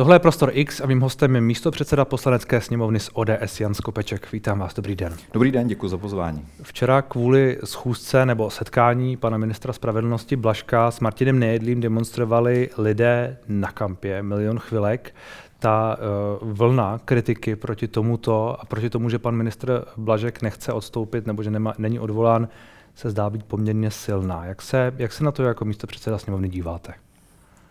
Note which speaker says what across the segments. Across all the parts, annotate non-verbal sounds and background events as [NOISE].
Speaker 1: Tohle je Prostor X a mým hostem je místo předseda poslanecké sněmovny z ODS Jan Skopeček. Vítám vás, dobrý den.
Speaker 2: Dobrý den, děkuji za pozvání.
Speaker 1: Včera kvůli schůzce nebo setkání pana ministra spravedlnosti Blaška s Martinem Nejedlým demonstrovali lidé na kampě Milion chvilek. Ta uh, vlna kritiky proti tomuto a proti tomu, že pan ministr Blažek nechce odstoupit nebo že nema, není odvolán, se zdá být poměrně silná. Jak se, jak se na to jako místo předseda sněmovny díváte?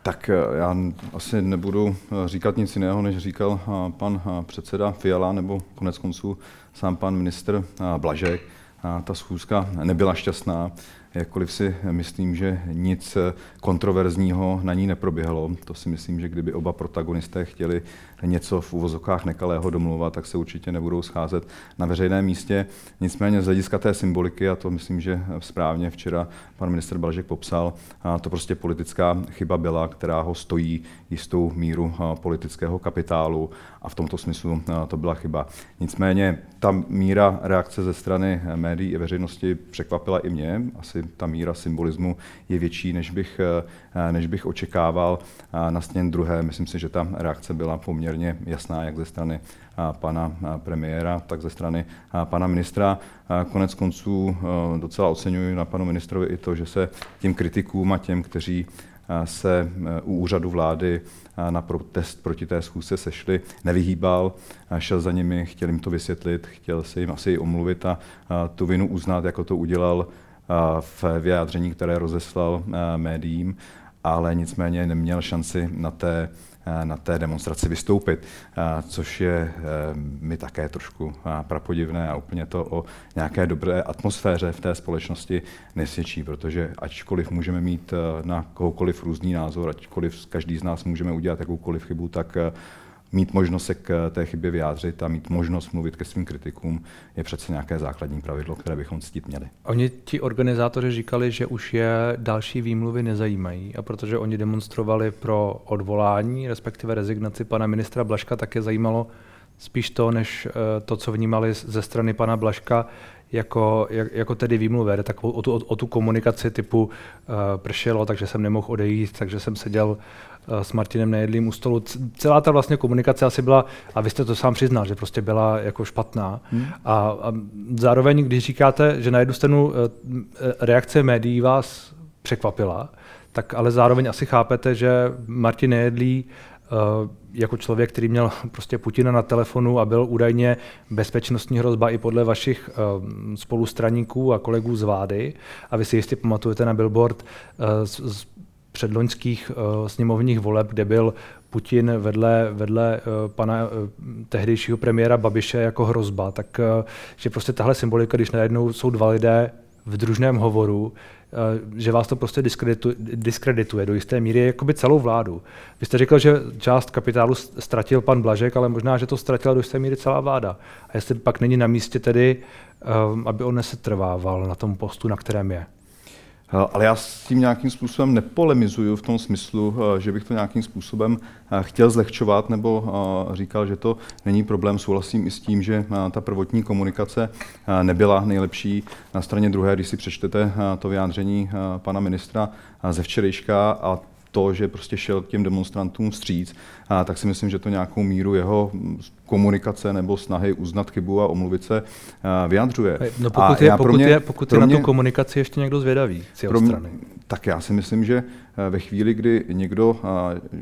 Speaker 2: Tak eh, já asi nebudu eh, říkat nic jiného, než říkal eh, pan předseda Fiala nebo konec konců sám pan minister Blažek. Ta schůzka nebyla šťastná jakkoliv si myslím, že nic kontroverzního na ní neproběhlo. To si myslím, že kdyby oba protagonisté chtěli něco v uvozokách nekalého domluvat, tak se určitě nebudou scházet na veřejném místě. Nicméně z hlediska té symboliky, a to myslím, že správně včera pan minister Balžek popsal, to prostě politická chyba byla, která ho stojí jistou míru politického kapitálu a v tomto smyslu to byla chyba. Nicméně ta míra reakce ze strany médií a veřejnosti překvapila i mě. Asi ta míra symbolismu je větší, než bych, než bych očekával. Na stěn druhé, myslím si, že ta reakce byla poměrně jasná, jak ze strany pana premiéra, tak ze strany pana ministra. Konec konců docela oceňuji na panu ministrovi i to, že se těm kritikům a těm, kteří se u úřadu vlády na protest proti té schůzce sešli, nevyhýbal, šel za nimi, chtěl jim to vysvětlit, chtěl se jim asi omluvit a tu vinu uznat, jako to udělal v vyjádření, které rozeslal médiím, ale nicméně neměl šanci na té na té demonstraci vystoupit, což je mi také trošku prapodivné a úplně to o nějaké dobré atmosféře v té společnosti nesvědčí, protože ačkoliv můžeme mít na kohokoliv různý názor, ačkoliv každý z nás můžeme udělat jakoukoliv chybu, tak mít možnost se k té chybě vyjádřit a mít možnost mluvit ke svým kritikům je přece nějaké základní pravidlo, které bychom ctít měli.
Speaker 1: Oni ti organizátoři říkali, že už je další výmluvy nezajímají a protože oni demonstrovali pro odvolání, respektive rezignaci pana ministra Blaška, tak je zajímalo spíš to, než eh, to, co vnímali ze strany pana Blaška, jako, jako tedy výmluvé, tak o tu, o tu komunikaci typu uh, pršelo, takže jsem nemohl odejít, takže jsem seděl s Martinem Nejedlým u stolu. Celá ta vlastně komunikace asi byla, a vy jste to sám přiznal, že prostě byla jako špatná. Hmm. A, a zároveň, když říkáte, že na jednu stranu uh, reakce médií vás překvapila, tak ale zároveň asi chápete, že Martin Nejedlý jako člověk, který měl [LAUGHS] prostě Putina na telefonu a byl údajně bezpečnostní hrozba i podle vašich spolustraníků a kolegů z vlády. A vy si jistě pamatujete na billboard předloňských uh, sněmovních voleb, kde byl Putin vedle, vedle uh, pana uh, tehdejšího premiéra Babiše jako hrozba. Tak že prostě tahle symbolika, když najednou jsou dva lidé v družném hovoru, Eh, že vás to prostě diskredituje, diskredituje do jisté míry jakoby celou vládu. Vy jste řekl, že část kapitálu ztratil pan Blažek, ale možná, že to ztratila do jisté míry celá vláda. A jestli pak není na místě tedy, eh, aby on nesetrvával na tom postu, na kterém je.
Speaker 2: Eh, ale já s tím nějakým způsobem nepolemizuju v tom smyslu, eh, že bych to nějakým způsobem eh, chtěl zlehčovat nebo říkal, že to není problém. Souhlasím i s tím, že ta prvotní komunikace nebyla nejlepší. Na straně druhé, když si přečtete to vyjádření pana ministra ze včerejška a to, že prostě šel k těm demonstrantům vstříc, a tak si myslím, že to nějakou míru jeho komunikace nebo snahy uznat chybu a omluvit se vyjadřuje.
Speaker 1: No pokud, je, pokud, mě, je, pokud je na tu komunikaci ještě někdo zvědavý z jeho strany.
Speaker 2: Tak já si myslím, že ve chvíli, kdy někdo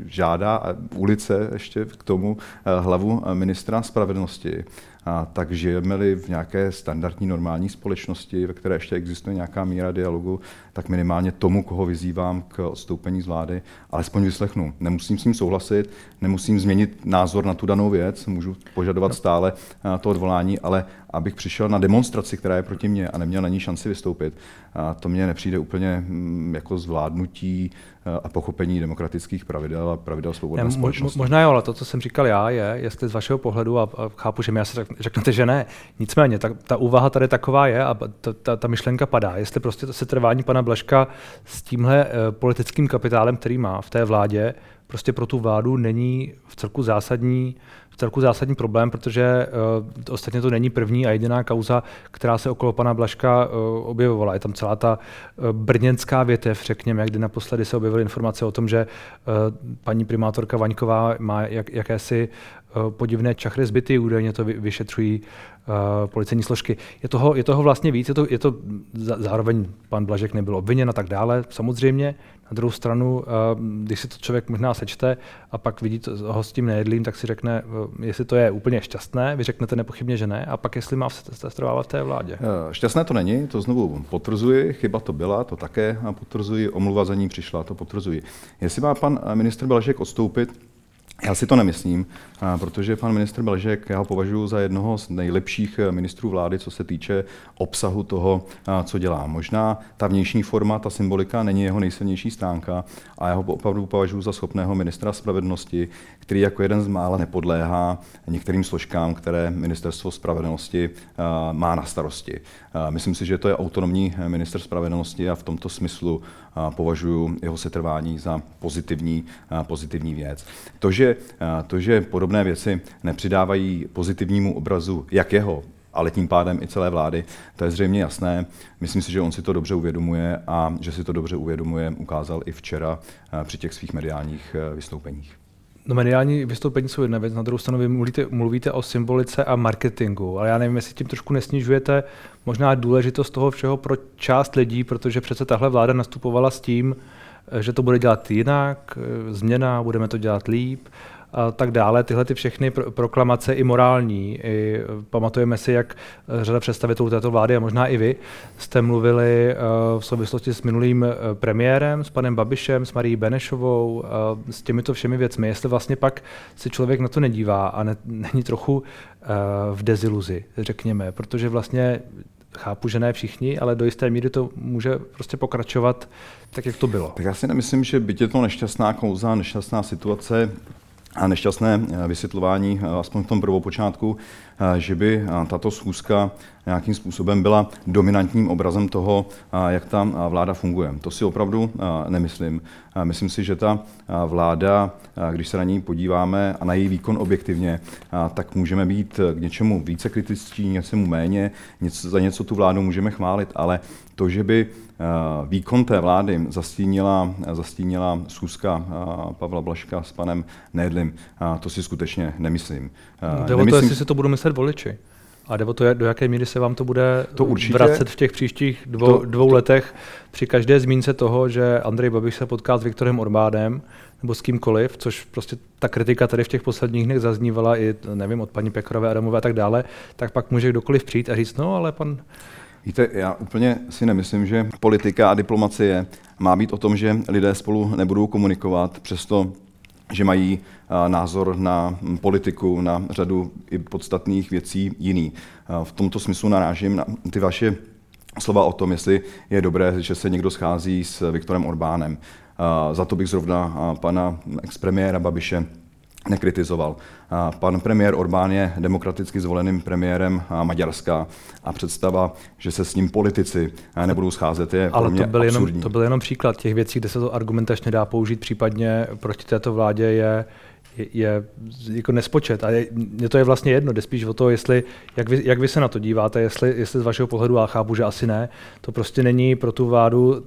Speaker 2: žádá ulice ještě k tomu hlavu ministra spravedlnosti, a tak žijeme-li v nějaké standardní normální společnosti, ve které ještě existuje nějaká míra dialogu, tak minimálně tomu, koho vyzývám k odstoupení z vlády, alespoň vyslechnu. Nemusím s ním souhlasit, nemusím změnit názor na tu danou věc, můžu požadovat no. stále to odvolání, ale abych přišel na demonstraci, která je proti mně a neměl na ní šanci vystoupit, a to mně nepřijde úplně mm, jako zvládnutí a pochopení demokratických pravidel a pravidel svobodné ne, společnosti.
Speaker 1: Možná jo, ale to, co jsem říkal já, je, jestli z vašeho pohledu, a, a chápu, že mi asi řeknete, že ne, nicméně ta, ta úvaha tady taková je a ta, ta, ta myšlenka padá. Jestli prostě se trvání pana Blaška s tímhle uh, politickým kapitálem, který má v té vládě, prostě pro tu vládu není v celku zásadní celku zásadní problém, protože uh, ostatně to není první a jediná kauza, která se okolo pana Blaška uh, objevovala. Je tam celá ta uh, brněnská větev, řekněme, kdy naposledy se objevily informace o tom, že uh, paní primátorka Vaňková má jak, jakési uh, podivné čachry zbyty, údajně to vyšetřují uh, policejní složky. Je toho, je toho vlastně víc, je to, je to zároveň pan Blažek nebyl obviněn a tak dále, samozřejmě. Na druhou stranu, uh, když si to člověk možná sečte a pak vidí ho s tím nejedlým, tak si řekne, uh, jestli to je úplně šťastné, vy řeknete nepochybně, že ne, a pak jestli má setrvávat v té vládě.
Speaker 2: Šťastné to není, to znovu potvrzuji, chyba to byla, to také potvrzuji, omluva za ní přišla, to potvrzuji. Jestli má pan ministr Blažek odstoupit, já si to nemyslím, protože pan ministr Belžek, já ho považuji za jednoho z nejlepších eh, ministrů vlády, co se týče obsahu toho, co dělá. Možná ta vnější forma, ta symbolika není jeho nejsilnější stránka a já ho opravdu považuji za schopného ministra spravedlnosti, který jako jeden z mála nepodléhá některým složkám, které ministerstvo spravedlnosti má na starosti. Myslím si, že to je autonomní eh, minister spravedlnosti a v tomto smyslu považuji jeho setrvání za pozitivní, pozitivní věc. To, že, to, že podobné věci nepřidávají pozitivnímu obrazu jak jeho, ale tím pádem i celé vlády, to je zřejmě jasné. Myslím si, že on si to dobře uvědomuje a že si to dobře uvědomuje, ukázal i včera při těch svých mediálních vystoupeních.
Speaker 1: No mediální vystoupení jsou jedna věc, na druhou stranu vy mluvíte, mluvíte o symbolice a marketingu, ale já nevím, jestli tím trošku nesnižujete možná důležitost toho všeho pro část lidí, protože přece tahle vláda nastupovala s tím, že to bude dělat jinak, změna, budeme to dělat líp a tak dále. Tyhle ty všechny proklamace i morální. I pamatujeme si, jak řada představitelů této vlády a možná i vy jste mluvili eh, v souvislosti s minulým eh, premiérem, s panem Babišem, s Marí Benešovou, eh, s těmito všemi věcmi. Jestli vlastně pak se člověk na to nedívá a ne, není trochu v deziluzi, řekněme, protože vlastně chápu, že ne všichni, ale do jisté míry to může prostě pokračovat tak, jak to bylo.
Speaker 2: Tak já si nemyslím, že byť je to nešťastná kauza, nešťastná situace, nešťastné eh, vysvětlování, eh, aspoň v tom prvopočátku, že by tato schůzka nějakým způsobem byla dominantním obrazem toho, jak ta vláda funguje. To si opravdu nemyslím. Myslím si, že ta vláda, když se na ní podíváme a na její výkon objektivně, tak můžeme být k něčemu více kritičtí, něčemu méně, něco, za něco tu vládu můžeme chválit, ale to, že by výkon té vlády zastínila, zastínila schůzka Pavla Blaška s panem Nédlim, to si skutečně nemyslím.
Speaker 1: Jde o to, jestli si to budou myslet voliči. A jde o to, do jaké míry se vám to bude to určitě, vracet v těch příštích dvou, to, dvou letech při každé zmínce toho, že Andrej Babiš se potká s Viktorem Orbánem nebo s kýmkoliv, což prostě ta kritika tady v těch posledních dnech zaznívala i, nevím, od paní Pekrové, Adamové a tak dále, tak pak může kdokoliv přijít a říct, no ale pan
Speaker 2: Víte, já úplně si nemyslím, že politika a diplomacie má být o tom, že lidé spolu nebudou komunikovat, přesto že mají názor na politiku, na řadu i podstatných věcí jiný. V tomto smyslu narážím na ty vaše slova o tom, jestli je dobré, že se někdo schází s Viktorem Orbánem. Za to bych zrovna pana expremiéra Babiše nekritizoval. Pan premiér Orbán je demokraticky zvoleným premiérem Maďarska a představa, že se s ním politici nebudou scházet, je
Speaker 1: Ale
Speaker 2: pro mě
Speaker 1: to byl,
Speaker 2: absurdní.
Speaker 1: jenom, to byl jenom příklad těch věcí, kde se to argumentačně dá použít, případně proti této vládě je je, je jako nespočet. A je, mě to je vlastně jedno, jde spíš o to, jestli, jak, vy, jak vy se na to díváte, jestli, jestli z vašeho pohledu, a chápu, že asi ne, to prostě není pro tu vládu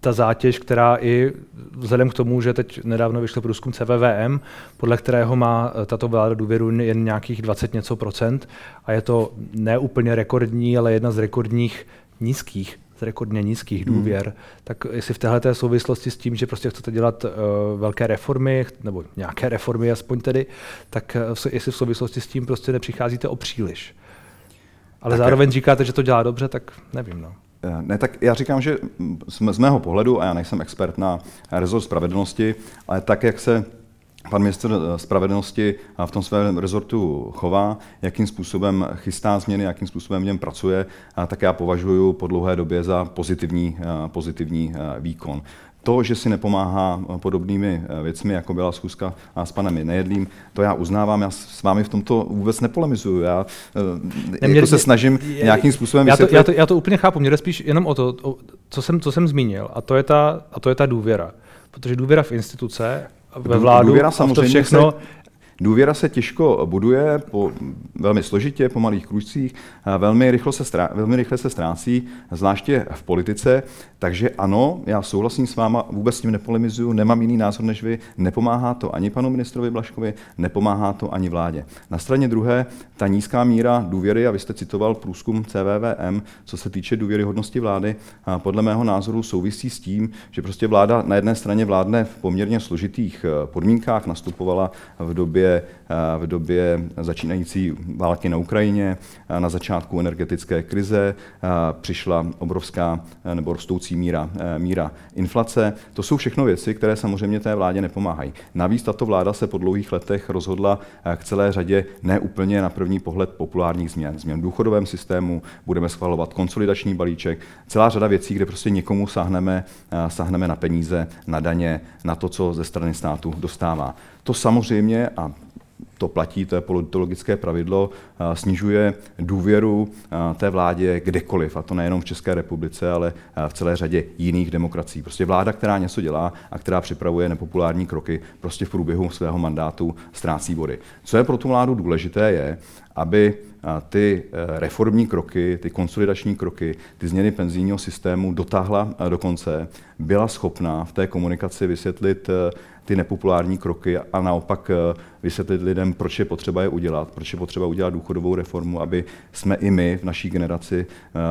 Speaker 1: ta zátěž, která i vzhledem k tomu, že teď nedávno vyšel průzkum CVVM, podle kterého má eh, tato vláda důvěru jen nějakých 20 něco procent a je to neúplně rekordní, ale jedna z rekordních nízkých z rekordně nízkých hmm. důvěr, hmm. tak jestli v téhle souvislosti s tím, že prostě chcete dělat uh, velké reformy, nebo nějaké reformy aspoň tedy, tak uh, jestli v souvislosti s tím prostě nepřicházíte o příliš. Ale tak zároveň je. říkáte, že to dělá dobře, tak nevím. No.
Speaker 2: Eh, ne, tak já říkám, že z mého pohledu, a já nejsem expert na rezort spravedlnosti, ale tak, jak se pan ministr eh, spravedlnosti v tom svém rezortu chová, jakým způsobem chystá změny, jakým způsobem v něm pracuje, tak já považuji po dlouhé době za pozitivní, eh, pozitivní výkon. To, že si nepomáhá podobnými věcmi, jako byla schůzka s panem Nejedlým, to já uznávám, já s vámi v tomto vůbec nepolemizuju. Já Neměli, jako se snažím je, nějakým způsobem
Speaker 1: já to, já, to, já to úplně chápu, mě jde spíš jenom o to, o, co, jsem, co jsem zmínil, a to je ta, a to je ta důvěra. Protože důvěra v instituce, ve vládu, důvěra samozřejmě a to všechno, se
Speaker 2: Důvěra se těžko buduje, po, velmi složitě, po malých kružcích, velmi rychle, se strá, velmi rychle se ztrácí, zvláště v politice. Takže ano, já souhlasím s váma, vůbec s tím nepolemizuju, nemám jiný názor než vy, nepomáhá to ani panu ministrovi Blaškovi, nepomáhá to ani vládě. Na straně druhé, ta nízká míra důvěry, a vy jste citoval průzkum CVVM, co se týče důvěryhodnosti vlády, podle mého názoru souvisí s tím, že prostě vláda na jedné straně vládne v poměrně složitých eh, podmínkách, nastupovala v době, eh, v době začínající války na Ukrajině, eh, na začátku energetické krize, přišla obrovská nebo rostoucí míra, míra inflace. To jsou všechno věci, které samozřejmě té vládě nepomáhají. Navíc tato vláda se po dlouhých letech rozhodla k celé řadě neúplně na první pohled populárních změn. Změn v důchodovém systému, budeme schvalovat konsolidační balíček, celá řada věcí, kde prostě někomu sáhneme, sáhneme na peníze, na daně, na to, co ze strany státu dostává. To samozřejmě, a to platí, to je politologické pravidlo, snižuje důvěru té vládě kdekoliv, a to nejenom v České republice, ale v celé řadě jiných demokracií. Prostě vláda, která něco dělá a která připravuje nepopulární kroky, prostě v průběhu svého mandátu ztrácí body. Co je pro tu vládu důležité, je, aby ty reformní kroky, ty konsolidační kroky, ty změny penzijního systému dotáhla do konce, byla schopná v té komunikaci vysvětlit ty nepopulární kroky a naopak e, vysvětlit lidem, proč je potřeba je udělat, proč je potřeba udělat důchodovou reformu, aby jsme i my v naší generaci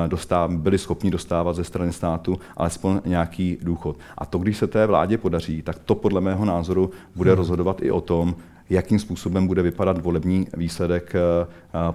Speaker 2: dostáv, byli schopni dostávat ze strany státu alespoň nějaký důchod. A to, když se té vládě podaří, tak to podle mého názoru bude hmm. rozhodovat i o tom, jakým způsobem bude vypadat volební výsledek eh,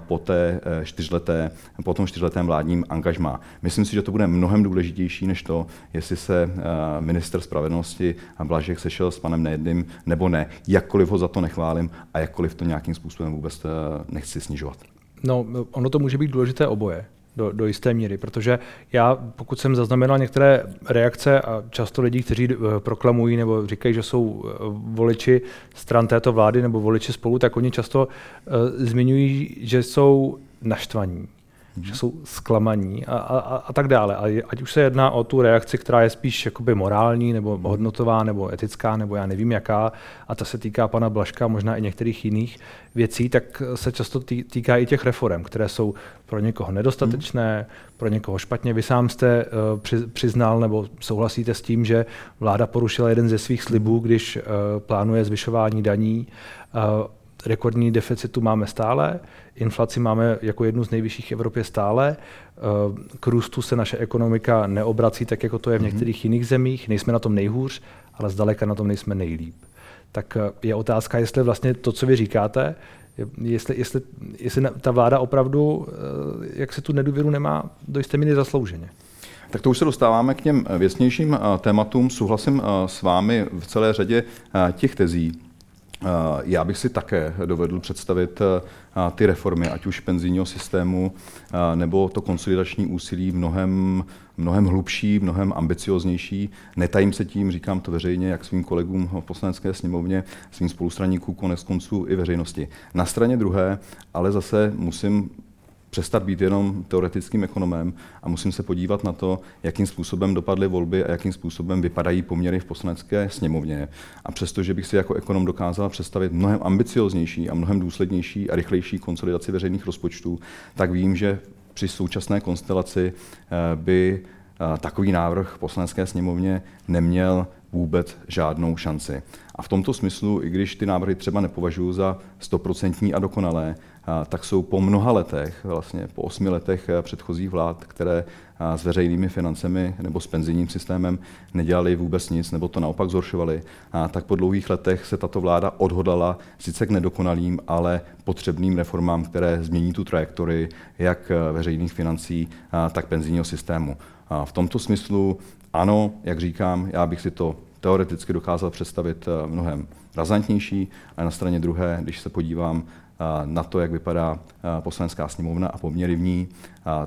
Speaker 2: po, té eh, čtyřleté, po tom čtyřletém vládním angažmá. Myslím si, že to bude mnohem důležitější než to, jestli se eh, minister spravedlnosti Blažek sešel s panem nejedným nebo ne. Jakkoliv ho za to nechválím a jakkoliv to nějakým způsobem vůbec nechci snižovat.
Speaker 1: No, ono to může být důležité oboje do, do jisté míry, protože já, pokud jsem zaznamenal některé reakce a často lidí, kteří eh, proklamují nebo říkají, že jsou eh, voliči stran této vlády nebo voliči spolu, tak oni často uh, zmiňují, že jsou naštvaní, mm. že jsou zklamaní a, a, a tak dále. A ať už se jedná o tu reakci, která je spíš jakoby morální nebo hodnotová nebo etická nebo já nevím jaká, a ta se týká pana Blaška, možná i některých jiných věcí, tak se často týká i těch reform, které jsou pro někoho nedostatečné, hmm. pro někoho špatně. Vy sám jste uh, přiznal nebo souhlasíte s tím, že vláda porušila jeden ze svých slibů, když uh, plánuje zvyšování daní. Uh, rekordní deficitu máme stále, inflaci máme jako jednu z nejvyšších v Evropě stále, k růstu se naše ekonomika neobrací tak, jako to je v mhm. některých jiných zemích, nejsme na tom nejhůř, ale zdaleka na tom nejsme nejlíp. Tak je otázka, jestli vlastně to, co vy říkáte, jestli, jestli, jestli ta vláda opravdu, jak se tu nedůvěru nemá do jisté míry zaslouženě.
Speaker 2: Tak to už se dostáváme k těm věcnějším tématům. Souhlasím s vámi v celé řadě těch tezí. Eh, já bych si také dovedl představit eh, ty reformy, ať už penzijního systému, eh, nebo to konsolidační úsilí mnohem, mnohem hlubší, mnohem ambicioznější. Netajím se tím, říkám to veřejně, jak svým kolegům v poslanecké sněmovně, svým spolustraníkům, konec konců i veřejnosti. Na straně druhé, ale zase musím přestat být jenom teoretickým ekonomem a musím se podívat na to, jakým způsobem dopadly volby a jakým způsobem vypadají poměry v poslanecké sněmovně. A přestože bych si jako ekonom dokázal představit mnohem ambicioznější a mnohem důslednější a rychlejší konsolidaci veřejných rozpočtů, tak vím, že při současné konstelaci eh, by eh, takový návrh poslanecké sněmovně neměl vůbec žádnou šanci. A v tomto smyslu, i když ty návrhy třeba nepovažuji za stoprocentní a dokonalé, tak jsou po mnoha letech, vlastně po osmi letech eh, předchozích vlád, které s veřejnými financemi nebo s penzijním systémem nedělali vůbec nic, nebo to naopak zhoršovali, tak po dlouhých letech se tato vláda odhodala sice k nedokonalým, ale potřebným reformám, které změní tu trajektorii jak eh, veřejných financí, tak penzijního systému. V tomto smyslu ano, jak říkám, já bych si to teoreticky dokázal představit eh, mnohem razantnější, ale na straně druhé, když se podívám eh, na to, jak vypadá poslanecká sněmovna a poměry v ní,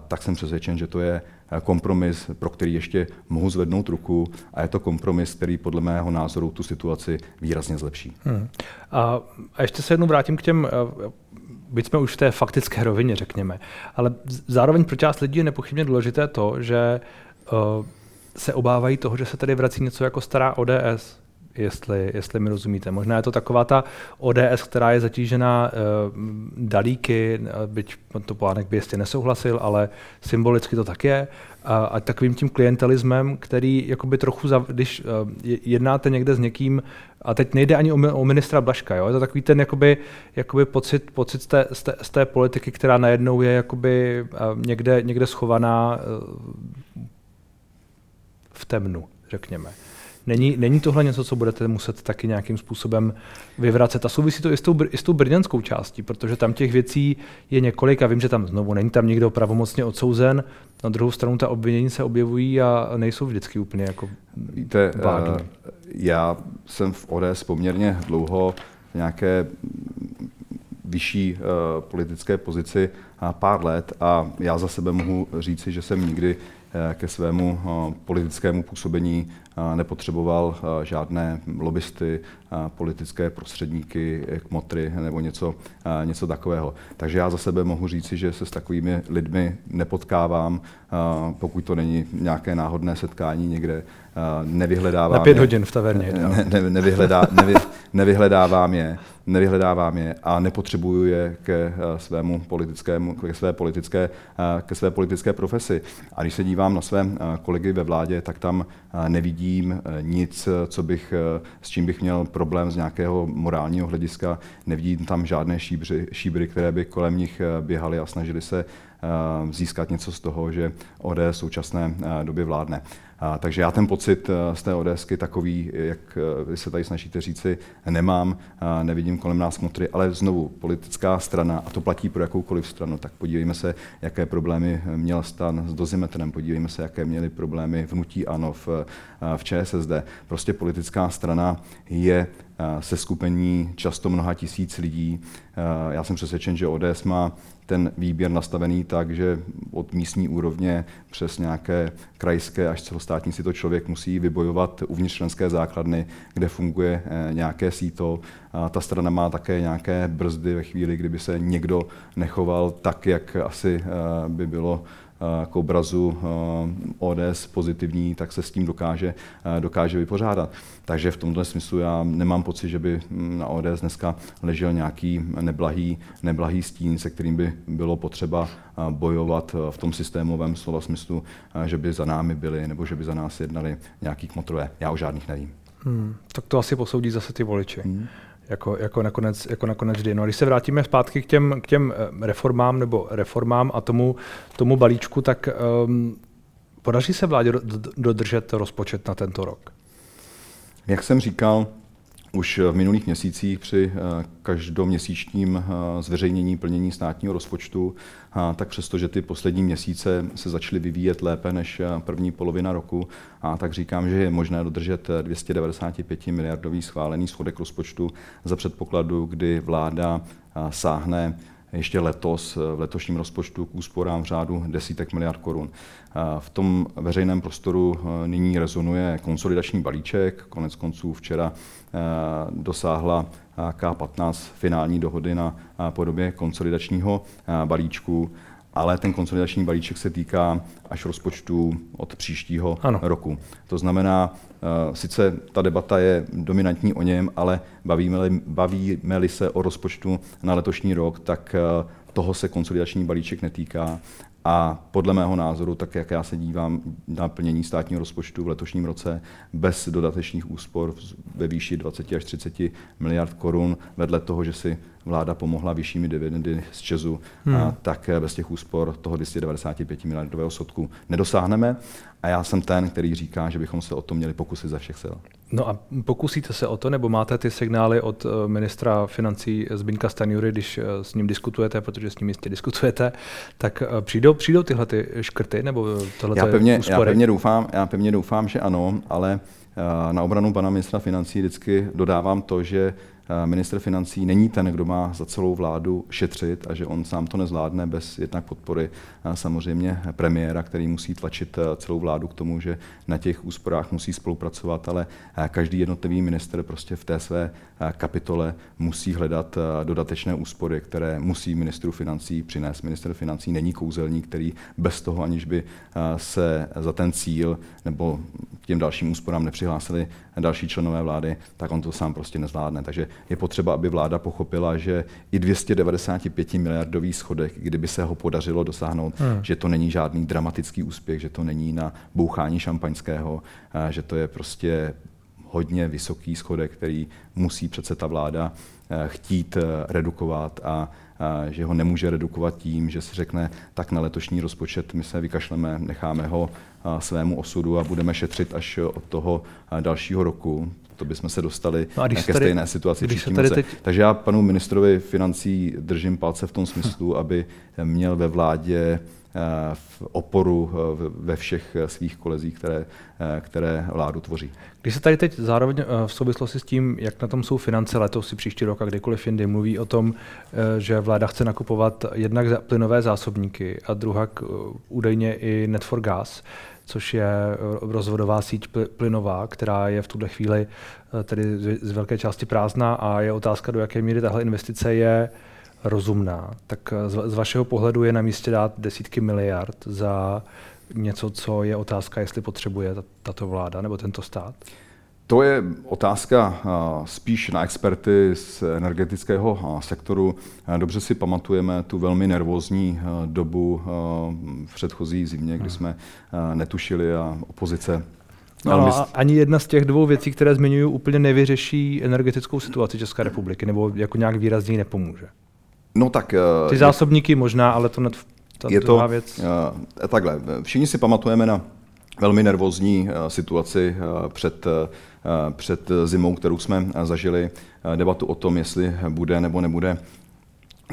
Speaker 2: tak jsem přesvědčen, že to je kompromis, pro který ještě mohu zvednout ruku a je to kompromis, který podle mého názoru tu situaci výrazně zlepší. Hmm.
Speaker 1: A, a ještě se jednou vrátím k těm byť jsme už v té faktické rovině, řekněme. Ale zároveň pro část lidí je nepochybně důležité to, že uh, se obávají toho, že se tady vrací něco jako stará ODS, jestli, jestli mi rozumíte. Možná je to taková ta ODS, která je zatížená uh, dalíky, byť to Polánek by jistě nesouhlasil, ale symbolicky to tak je. A, a takovým tím klientelismem, který jakoby trochu, za, když uh, jednáte někde s někým, a teď nejde ani o, o ministra Blaška, jo? je to takový ten jakoby, jakoby pocit, pocit z, té, z, té, z té politiky, která najednou je jakoby uh, někde, někde schovaná uh, v temnu, řekněme. Není, není tohle něco, co budete muset taky nějakým způsobem vyvracet? A souvisí to i s tou, i s tou brněnskou částí, protože tam těch věcí je několik a vím, že tam znovu není tam někdo pravomocně odsouzen. Na druhou stranu ta obvinění se objevují a nejsou vždycky úplně jako
Speaker 2: Víte, vágní. Eh, já jsem v ODS poměrně dlouho v nějaké vyšší uh, politické pozici a pár let a já za sebe mohu říci, že jsem nikdy ke svému eh, politickému působení eh, nepotřeboval žádné lobbysty, politické prostředníky, kmotry nebo něco, něco takového. Takže já za sebe mohu říci, že se s takovými lidmi nepotkávám, pokud to není nějaké náhodné setkání někde. Nevyhledávám
Speaker 1: Na pět hodin v taverně.
Speaker 2: Ne, ne, nevyhledá, nevy, nevyhledávám je nevyhledávám je a nepotřebuju je ke eh, svému politickému, ke své politické, eh, ke své politické profesi. A když se dívám na své eh, kolegy ve vládě, tak tam nevidím nic, co bych, s čím bych měl problém z nějakého morálního hlediska. Nevidím tam žádné šíbry, šíbry které by kolem nich běhaly a snažili se získat něco z toho, že ODS v současné době vládne. A, takže já ten pocit eh, z té ODSky takový, jak eh, vy se tady snažíte říci, nemám, a nevidím kolem nás motry, ale znovu politická strana, a to platí pro jakoukoliv stranu, tak podívejme se, jaké problémy měl stan s dozimetrem, podívejme se, jaké měly problémy vnutí ANO v, eh, v ČSSD. Prostě politická strana je se skupení často mnoha tisíc lidí. Já jsem přesvědčen, že ODS má ten výběr nastavený tak, že od místní úrovně přes nějaké krajské až celostátní si to člověk musí vybojovat uvnitř členské základny, kde funguje eh, nějaké síto. Ta strana má také nějaké brzdy ve chvíli, kdyby se někdo nechoval tak, jak asi eh, by bylo k obrazu ODS pozitivní, tak se s tím dokáže, dokáže vypořádat. Takže v tomto smyslu já nemám pocit, že by na ODS dneska ležel nějaký neblahý, neblahý stín, se kterým by bylo potřeba bojovat v tom systémovém slova smyslu, že by za námi byli nebo že by za nás jednali nějaký kmotrové. Já o žádných nevím.
Speaker 1: Hmm, tak to asi posoudí zase ty voliči. Hmm jako, jako, nakonec, jako nakonec vždy. No když se vrátíme zpátky k těm, k těm eh, reformám nebo reformám a tomu, tomu balíčku, tak um, podaří se vládě dodržet rozpočet na tento rok?
Speaker 2: Jak jsem říkal, už v minulých měsících při eh, každoměsíčním eh, zveřejnění plnění státního rozpočtu, tak přesto, že ty poslední měsíce se začaly vyvíjet lépe než eh, první polovina roku, a tak říkám, že je možné dodržet 295 miliardový schválený schodek rozpočtu za předpokladu, kdy vláda sáhne ještě letos v letošním rozpočtu k úsporám v řádu desítek miliard korun. V tom veřejném prostoru eh, nyní rezonuje konsolidační balíček. Konec konců včera eh, dosáhla K15 finální dohody na podobě konsolidačního eh, balíčku ale ten konsolidační balíček se týká až rozpočtu od příštího ano. roku. To znamená, sice ta debata je dominantní o něm, ale bavíme-li, bavíme-li se o rozpočtu na letošní rok, tak toho se konsolidační balíček netýká a podle mého názoru, tak jak já se dívám na plnění státního rozpočtu v letošním roce, bez dodatečných úspor ve výši 20 až 30 miliard korun, vedle toho, že si vláda pomohla vyššími dividendy z Česu, hmm. a tak bez těch úspor toho 295 miliardového sodku nedosáhneme. A já jsem ten, který říká, že bychom se o to měli pokusit ze všech sil.
Speaker 1: No a pokusíte se o to, nebo máte ty signály od eh, ministra financí Zbyňka Stanjury, když eh, s ním diskutujete, protože s ním jistě diskutujete, tak eh, přijdou, přijdou tyhle ty škrty, nebo tohle
Speaker 2: já pevně, já pevně, doufám, já pevně doufám, že ano, ale na obranu pana ministra financí vždycky dodávám to, že minister financí není ten, kdo má za celou vládu šetřit a že on sám to nezvládne bez jednak podpory samozřejmě premiéra, který musí tlačit celou vládu k tomu, že na těch úsporách musí spolupracovat, ale každý jednotlivý minister prostě v té své kapitole musí hledat dodatečné úspory, které musí ministru financí přinést. Minister financí není kouzelník, který bez toho, aniž by se za ten cíl nebo těm dalším úsporám přihlásili další členové vlády, tak on to sám prostě nezvládne. Takže je potřeba, aby vláda pochopila, že i 295 miliardový schodek, kdyby se ho podařilo dosáhnout, hmm. že to není žádný dramatický úspěch, že to není na bouchání šampaňského, že to je prostě hodně vysoký schodek, který musí přece ta vláda chtít redukovat a že ho nemůže redukovat tím, že se řekne, tak na letošní rozpočet my se vykašleme, necháme ho svému osudu a budeme šetřit až od toho dalšího roku. To bychom se dostali no ke stejné situaci příštím roce. Teď... Takže já panu ministrovi financí držím palce v tom smyslu, aby měl ve vládě v oporu ve všech svých kolezích, které, které vládu tvoří.
Speaker 1: Když se tady teď zároveň v souvislosti s tím, jak na tom jsou finance letos i příští rok a kdykoliv jindy, mluví o tom, že vláda chce nakupovat jednak plynové zásobníky a druhá údajně i Net for Gas, což je rozvodová síť plynová, která je v tuhle chvíli tedy z velké části prázdná a je otázka, do jaké míry tahle investice je rozumná. Tak z vašeho pohledu je na místě dát desítky miliard za něco, co je otázka, jestli potřebuje tato vláda nebo tento stát?
Speaker 2: To je otázka spíš na experty z energetického sektoru. Dobře si pamatujeme tu velmi nervózní dobu v předchozí zimě, kdy hmm. jsme netušili a opozice
Speaker 1: No, a ani jedna z těch dvou věcí, které zmiňuji, úplně nevyřeší energetickou situaci České republiky, nebo jako nějak výrazně nepomůže.
Speaker 2: No tak...
Speaker 1: Ty zásobníky možná, ale to net, ta
Speaker 2: je to věc. Uh, takhle, všichni si pamatujeme na velmi nervózní uh, situaci uh, před, uh, před zimou, kterou jsme zažili, debatu o tom, jestli bude nebo nebude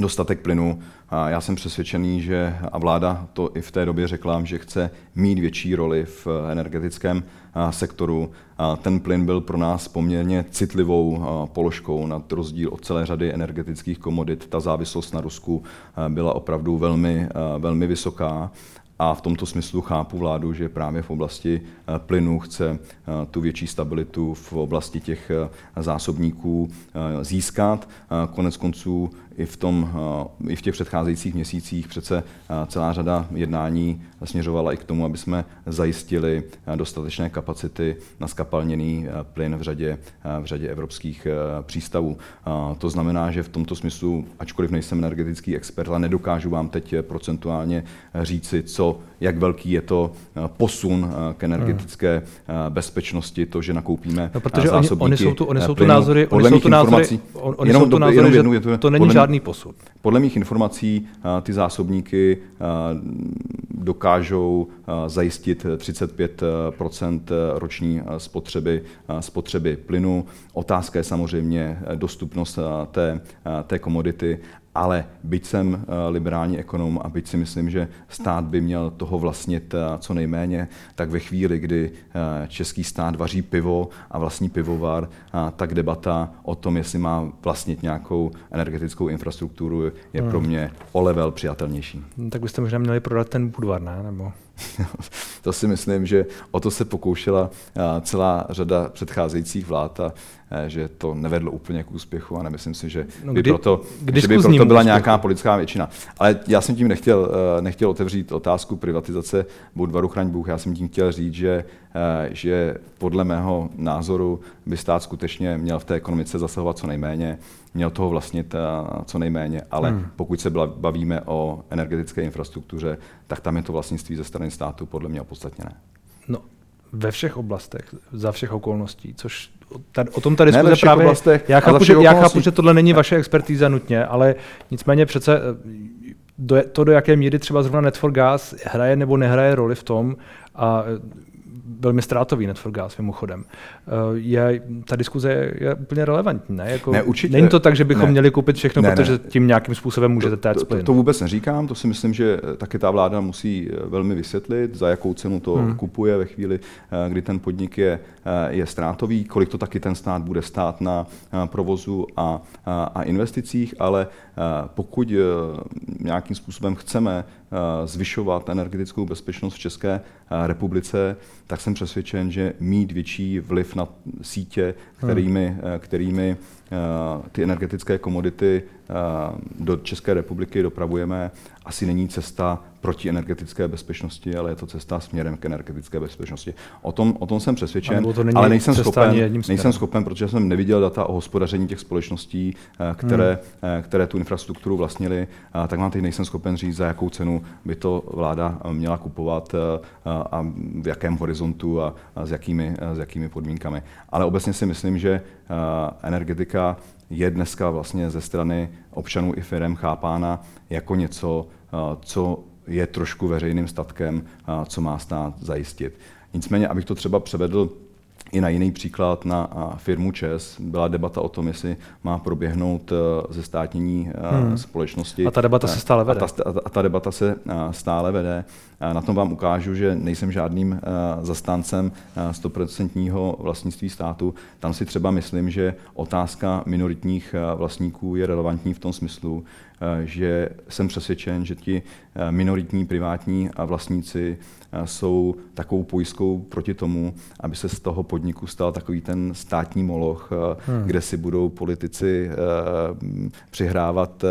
Speaker 2: dostatek plynu. Já jsem přesvědčený, že a vláda to i v té době řekla, že chce mít větší roli v energetickém sektoru. Ten plyn byl pro nás poměrně citlivou položkou na rozdíl od celé řady energetických komodit. Ta závislost na Rusku byla opravdu velmi, velmi vysoká. A v tomto smyslu chápu vládu, že právě v oblasti plynu chce tu větší stabilitu v oblasti těch zásobníků získat. Konec konců i v, tom, i v těch předcházejících měsících přece celá řada jednání směřovala i k tomu, aby jsme zajistili dostatečné kapacity na skapalněný plyn v řadě, v řadě evropských přístavů. To znamená, že v tomto smyslu, ačkoliv nejsem energetický expert, ale nedokážu vám teď procentuálně říci, co, jak velký je to posun k energetické hmm. bezpečnosti, to, že nakoupíme no, protože zásobníky oni, oni jsou tu, oni jsou tu názory, oni jsou tu názory,
Speaker 1: oni jsou tu názory, že to není žádný žádný posud.
Speaker 2: Podle mých informací ty zásobníky dokážou zajistit 35% roční spotřeby, spotřeby plynu. Otázka je samozřejmě dostupnost té, té komodity ale byť jsem eh, liberální ekonom a byť si myslím, že stát by měl toho vlastnit eh, co nejméně, tak ve chvíli, kdy eh, český stát vaří pivo a vlastní pivovar, tak debata o tom, jestli má vlastnit nějakou energetickou infrastrukturu, je pro hmm. mě o level přijatelnější.
Speaker 1: No, tak byste možná měli prodat ten Budvar, ne? Nebo... [LAUGHS]
Speaker 2: to si myslím, že o to se pokoušela celá řada předcházejících vlád a že to nevedlo úplně k úspěchu a nemyslím si, že no, by proto, že by proto byla nějaká politická většina. Ale já jsem tím nechtěl, nechtěl otevřít otázku privatizace Budvaru Chraň Bůh. Já jsem tím chtěl říct, že, že podle mého názoru by stát skutečně měl v té ekonomice zasahovat co nejméně, měl toho vlastnit co nejméně, ale hmm. pokud se bavíme o energetické infrastruktuře, tak tam je to vlastnictví ze strany státu podle mě opodstatněné.
Speaker 1: No, ve všech oblastech, za všech okolností, což tady, o tom ta diskuze právě, oblastech, já chápu, že, já chápu, že tohle není vaše expertíza nutně, ale nicméně přece eh, do, to, do jaké míry třeba zrovna Net for Gas hraje nebo nehraje roli v tom, a velmi ztrátový net for gas mimochodem. Eh, je, ta diskuze je, je úplně relevantní, ne? Jako, ne určitě, není to tak, že bychom ne, měli koupit všechno, ne, protože ne. tím nějakým způsobem můžete tát
Speaker 2: to, to, to vůbec neříkám, to si myslím, že taky ta vláda musí eh, velmi vysvětlit, za jakou cenu to hmm. kupuje ve chvíli, eh, kdy ten podnik je, je ztrátový, kolik to taky ten stát bude stát na provozu a, a, a investicích, ale pokud nějakým způsobem chceme zvyšovat energetickou bezpečnost v České republice, tak jsem přesvědčen, že mít větší vliv na sítě, kterými, hmm. kterými ty energetické komodity do České republiky dopravujeme, asi není cesta proti energetické bezpečnosti, ale je to cesta směrem k energetické bezpečnosti. O tom, o tom jsem přesvědčen, ale nejsem schopen, nejsem schopen, protože jsem neviděl data o hospodaření těch společností, eh, které, hmm. které tu infrastrukturu vlastnili, tak vám teď nejsem schopen říct, za jakou cenu by to vláda měla kupovat eh, a v jakém horizontu a, a s, jakými, s jakými podmínkami. Ale obecně si myslím, že energetika je dneska vlastně ze strany občanů i firm chápána jako něco, co je trošku veřejným statkem, co má stát zajistit. Nicméně, abych to třeba převedl i na jiný příklad, na firmu ČES, byla debata o tom, jestli má proběhnout e, ze státnění e, hmm. společnosti.
Speaker 1: A ta debata se stále vede.
Speaker 2: A ta, a ta debata se e, stále vede. Na tom vám ukážu, že nejsem žádným zastáncem 100% vlastnictví státu. Tam si třeba myslím, že otázka minoritních vlastníků je relevantní v tom smyslu, že jsem přesvědčen, že ti minoritní privátní vlastníci jsou takovou pojistkou proti tomu, aby se z toho podniku stal takový ten státní moloch, hmm. kde si budou politici přihrávat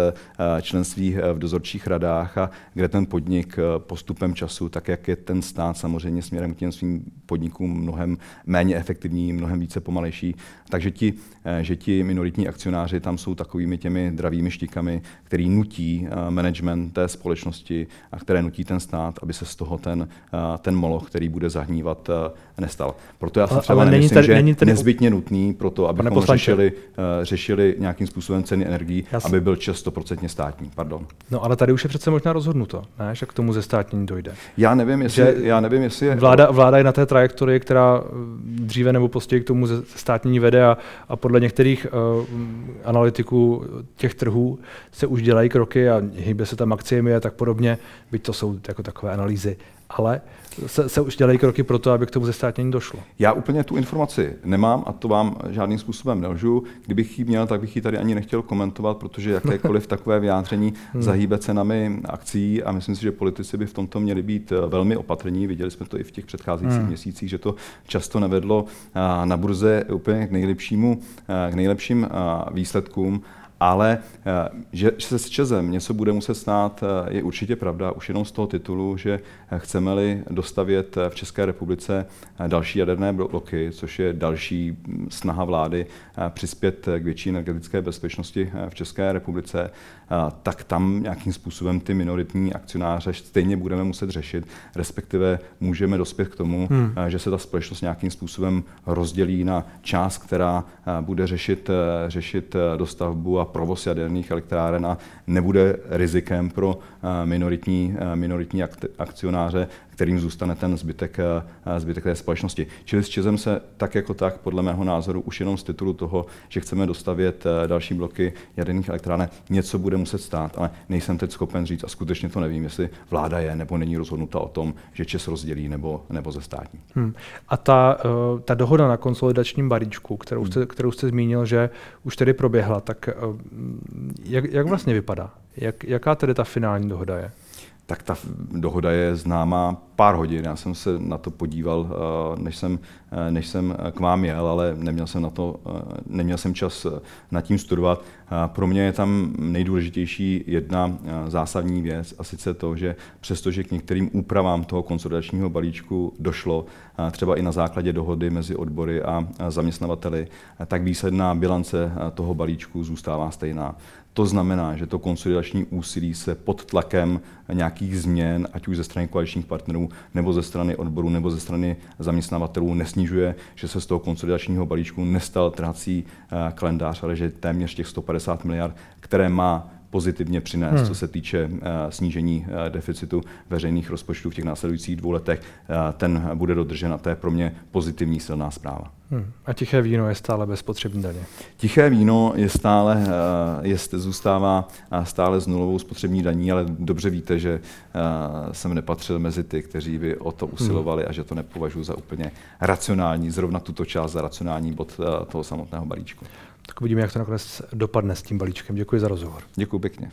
Speaker 2: členství v dozorčích radách a kde ten podnik postupem času, tak jak je ten stát samozřejmě směrem k těm svým podnikům mnohem méně efektivní, mnohem více pomalejší. Takže ti, že ti minoritní akcionáři tam jsou takovými těmi dravými štikami, který nutí management té společnosti a které nutí ten stát, aby se z toho ten ten moloch, který bude zahnívat, nestal. Proto já si třeba ale nemyslím, tady, že není tady... nezbytně nutný pro to, abychom řešili, uh, řešili nějakým způsobem ceny energií, já aby byl čas 100% státní. Pardon.
Speaker 1: No ale tady už je přece možná rozhodnuto, ne? že k tomu ze státní dojde.
Speaker 2: Já nevím, jestli, že já nevím, jestli je...
Speaker 1: Vláda, vláda je na té trajektorii, která dříve nebo později k tomu ze státní vede a, a podle některých uh, analytiků těch trhů se už dělají kroky a hýbe se tam akciemi a tak podobně, byť to jsou jako takové analýzy ale se, se už dělají kroky pro to, aby k tomu zestátnění došlo.
Speaker 2: Já úplně tu informaci nemám a to vám žádným způsobem nelžu. Kdybych ji měl, tak bych ji tady ani nechtěl komentovat, protože jakékoliv [LAUGHS] takové vyjádření hmm. zahýbe cenami akcí a myslím si, že politici by v tomto měli být eh, velmi opatrní. Viděli jsme to i v těch předcházejících hmm. měsících, že to často nevedlo eh, na burze úplně k nejlepšímu, eh, k nejlepším výsledkům ale eh, že se s Čezem něco bude muset stát, eh, je určitě pravda, už jenom z toho titulu, že eh, chceme-li dostavět v České republice další jaderné bloky, což je další hm, snaha vlády přispět k větší energetické bezpečnosti v České republice, tak tam nějakým způsobem ty minoritní akcionáře stejně budeme muset řešit, respektive můžeme dospět k tomu, hmm. že se ta společnost nějakým způsobem rozdělí na část, která bude řešit, řešit dostavbu a provoz jaderných elektráren a nebude rizikem pro minoritní, minoritní akcionáře, kterým zůstane ten zbytek, eh, zbytek té společnosti. Čili s Čezem se tak jako tak, podle mého názoru, už jenom z titulu toho, že chceme dostavět eh, další bloky jaderných elektráren, něco bude muset stát, ale nejsem teď schopen říct a skutečně to nevím, jestli vláda je nebo není rozhodnuta o tom, že Čes rozdělí nebo, nebo ze státní. Hmm.
Speaker 1: A ta, ta dohoda na konsolidačním balíčku, kterou jste, hmm. kterou jste zmínil, že už tedy proběhla, tak jak, jak vlastně vypadá? Jak, jaká tedy ta finální dohoda je?
Speaker 2: tak ta dohoda je známá pár hodin. Já jsem se na to podíval, eh, než jsem, eh, než jsem k vám jel, ale neměl jsem, na to, eh, neměl jsem čas nad tím studovat. Pro mě je tam nejdůležitější jedna zásadní věc, a sice to, že přestože k některým úpravám toho konsolidačního balíčku došlo, třeba i na základě dohody mezi odbory a zaměstnavateli, tak výsledná bilance toho balíčku zůstává stejná. To znamená, že to konsolidační úsilí se pod tlakem nějakých změn, ať už ze strany koaličních partnerů, nebo ze strany odborů, nebo ze strany zaměstnavatelů nesnižuje, že se z toho konsolidačního balíčku nestal trhací eh, kalendář, ale že téměř těch 150 miliard, které má pozitivně přinést, hmm. co se týče uh, snížení uh, deficitu veřejných rozpočtů v těch následujících dvou letech. Uh, ten bude dodržen a to je pro mě pozitivní silná zpráva.
Speaker 1: Hmm. A tiché víno je stále bez spotřební daně?
Speaker 2: Tiché víno je stále, je, zůstává stále s nulovou spotřební daní, ale dobře víte, že jsem nepatřil mezi ty, kteří by o to usilovali hmm. a že to nepovažuji za úplně racionální, zrovna tuto část za racionální bod toho samotného balíčku.
Speaker 1: Tak uvidíme, jak to nakonec dopadne s tím balíčkem. Děkuji za rozhovor.
Speaker 2: Děkuji pěkně.